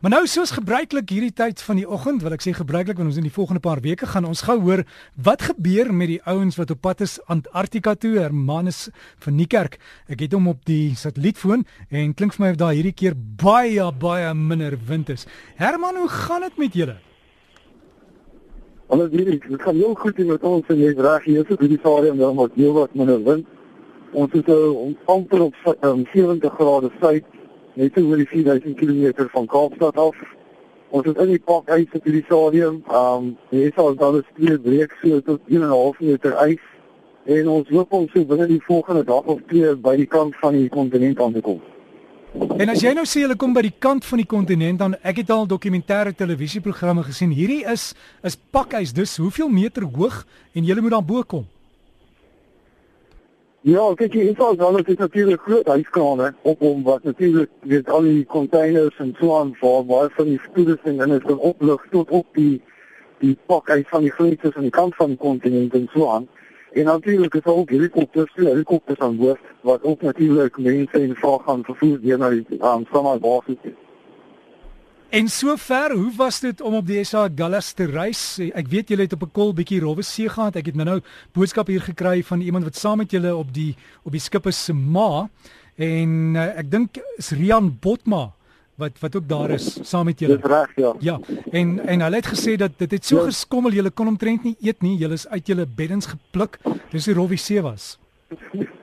Maar nou soos gebruiklik hierdie tyd van die oggend, wil ek sê gebruiklik want ons in die volgende paar weke gaan ons gou hoor wat gebeur met die ouens wat op pad is Antarktika toe, Hermanus van Niekerk. Ek het hom op die satellietfoon en klink vir my of daar hierdie keer baie baie minder wind is. Herman, hoe gaan dit met julle? Alles hier, dit gaan heel goed met ons en jy's reg, hier is dit die stadium dan wat heel wat minder wind. Ons is ons amper op um, 70 grade suid net oor die 4000 km van Kaapstad af. Ons het in die pak ys op die stadium. Ehm um, hier sal dan die twee breek so tot 1.5 meter ys en ons hoop om so binne die volgende dag of twee by die kant van die kontinent aan te kom. En as jy nou sê hulle kom by die kant van die kontinent dan ek het al dokumentêre televisieprogramme gesien. Hierdie is is pakhuis. Dus hoeveel meter hoog en jy moet dan bo kom? Ja, kyk jy, dit is al net natuurlik groot huiskrane op hom wat natuurlik weet al die containers en so aan waar waar van die spoedeling en kan oplig tot op die die pak uit van die grense aan die kant van die kontinent en so aan. En natuurlik is ook helikopters, helikopters aan boord wat ook natuurlik mense en vrae gaan vervoer deur na die aan basis. En sover, hoe was dit om op die SA Gallas te reis? Ek weet julle het op 'n kol bietjie rowwe see gehad. Ek het nou nou boodskap hier gekry van iemand wat saam met julle op die op die skip is se ma en uh, ek dink is Rian Botma wat wat ook daar is saam met julle. Dis reg, ja. Ja. En en hulle het gesê dat dit het so ja. geskommel, julle kon omtrent nie eet nie. Julle is uit julle beddens gepluk. Dis die rowwe see was.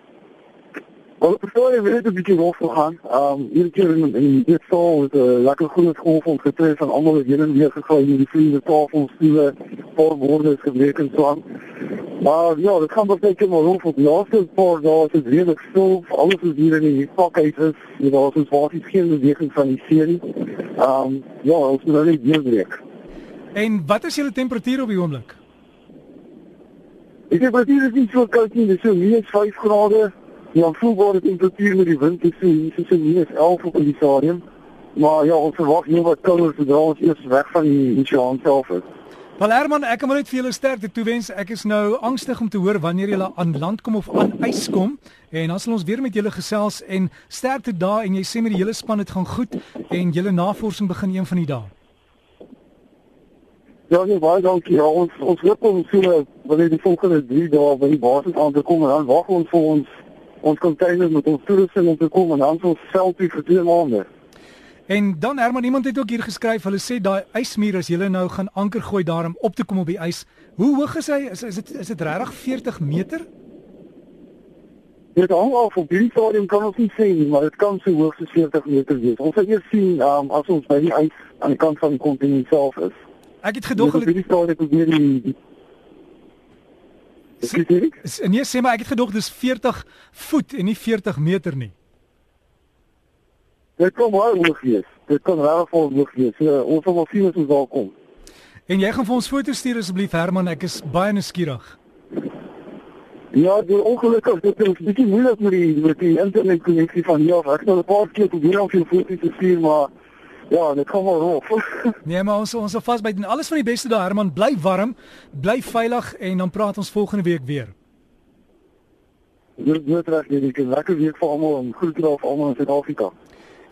Wel, voor je weet een beetje los gegaan. Um, iedere keer in, in dit zaal is een lekker groene ontgetreden van allemaal heen en weer gegaan. Die vrienden, tafels, stoelen, paar woorden is gebleken zo aan. Maar ja, dat gaat nog een keer maar rond. Want de laatste paar dagen is het redelijk stil. Alles is hier in die pakhuis is. Ja, daar is basis geen beweging van die serie. Um, ja, ons moet nou niet deurbreken. En wat is jullie temperatuur op die ogenblik? Die temperatuur is niet zo koud nie, dit is so minus 5 grade. Ja, voelbare temperatuur met die wind is so hier so minus 11 op die stadium. Maar ja, ons verwag nie wat kouer sodra ons eers weg van die Oseaan self is. Wel Herman, ek kan maar net vir julle sterkte toewens. Ek is nou angstig om te hoor wanneer julle aan land kom of aan ys kom. En dan sal ons weer met julle gesels en sterkte daar en jy sê met die hele span dit gaan goed en julle navorsing begin een van die dae. Ja, nee, baie dankie. Ja, ons ons hoop om so wanneer die volgende 3 dae by die basis aan te kom en dan wag ons vir ons ons containers met ons toerusting om te kom en dan ons selfie vir twee maande. En dan Herman, iemand het ook hier geskryf, hulle sê daai ysmuur as jy nou gaan anker gooi daarom op te kom op die ys. Hoe hoog is hy? Is is dit is dit regtig 40 meter? Dit hang af op die stadium kan ons nie sê nie, maar dit kan so hoog as 40 meter wees. Ons sal eers sien um, as ons by die ys aan die kant van die kontinent self is. Ek het gedog hulle die stadium probeer die Nee, sê maar ek het gedog dis 40 voet en nie 40 meter nie. Dit kom wel hoog wees. Dit kan regtig hoog wees. So, ons sal wel sien as ons daar kom. En jy gaan vir ons foto's stuur asseblief Herman, ek is baie nuuskierig. Ja, die ongelukkig dit is bietjie moeilik met die met die internet konneksie van hier af. Ek het 'n paar keer probeer om jou foto's te stuur, maar Ja, dit kom wel roof. nee, maar ons ons is vasbyt en alles van die beste daar Herman, bly warm, bly veilig en dan praat ons volgende week weer. Dit moet reg wees, ek lekker week vir almal en groete daar vir almal in Suid-Afrika.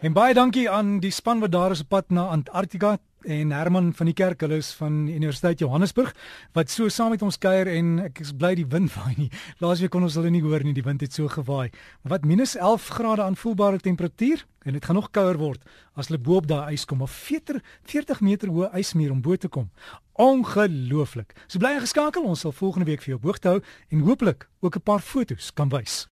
En baie dankie aan die span wat daar is op pad na Antarktika en Herman van die kerk hulle is van Universiteit Johannesburg wat so saam met ons kuier en ek is bly die wind waai nie. Laasweek kon ons hulle nie hoor nie, die wind het so gewaai. Wat minus 11 grade aanvoelbare temperatuur en dit gaan nog kouer word as hulle bo op daai ys kom of 40 40 meter hoë ysmuur om bo te kom. Ongelooflik. So bly geskakel, ons sal volgende week vir jou hoogte hou en hooplik ook 'n paar fotos kan wys.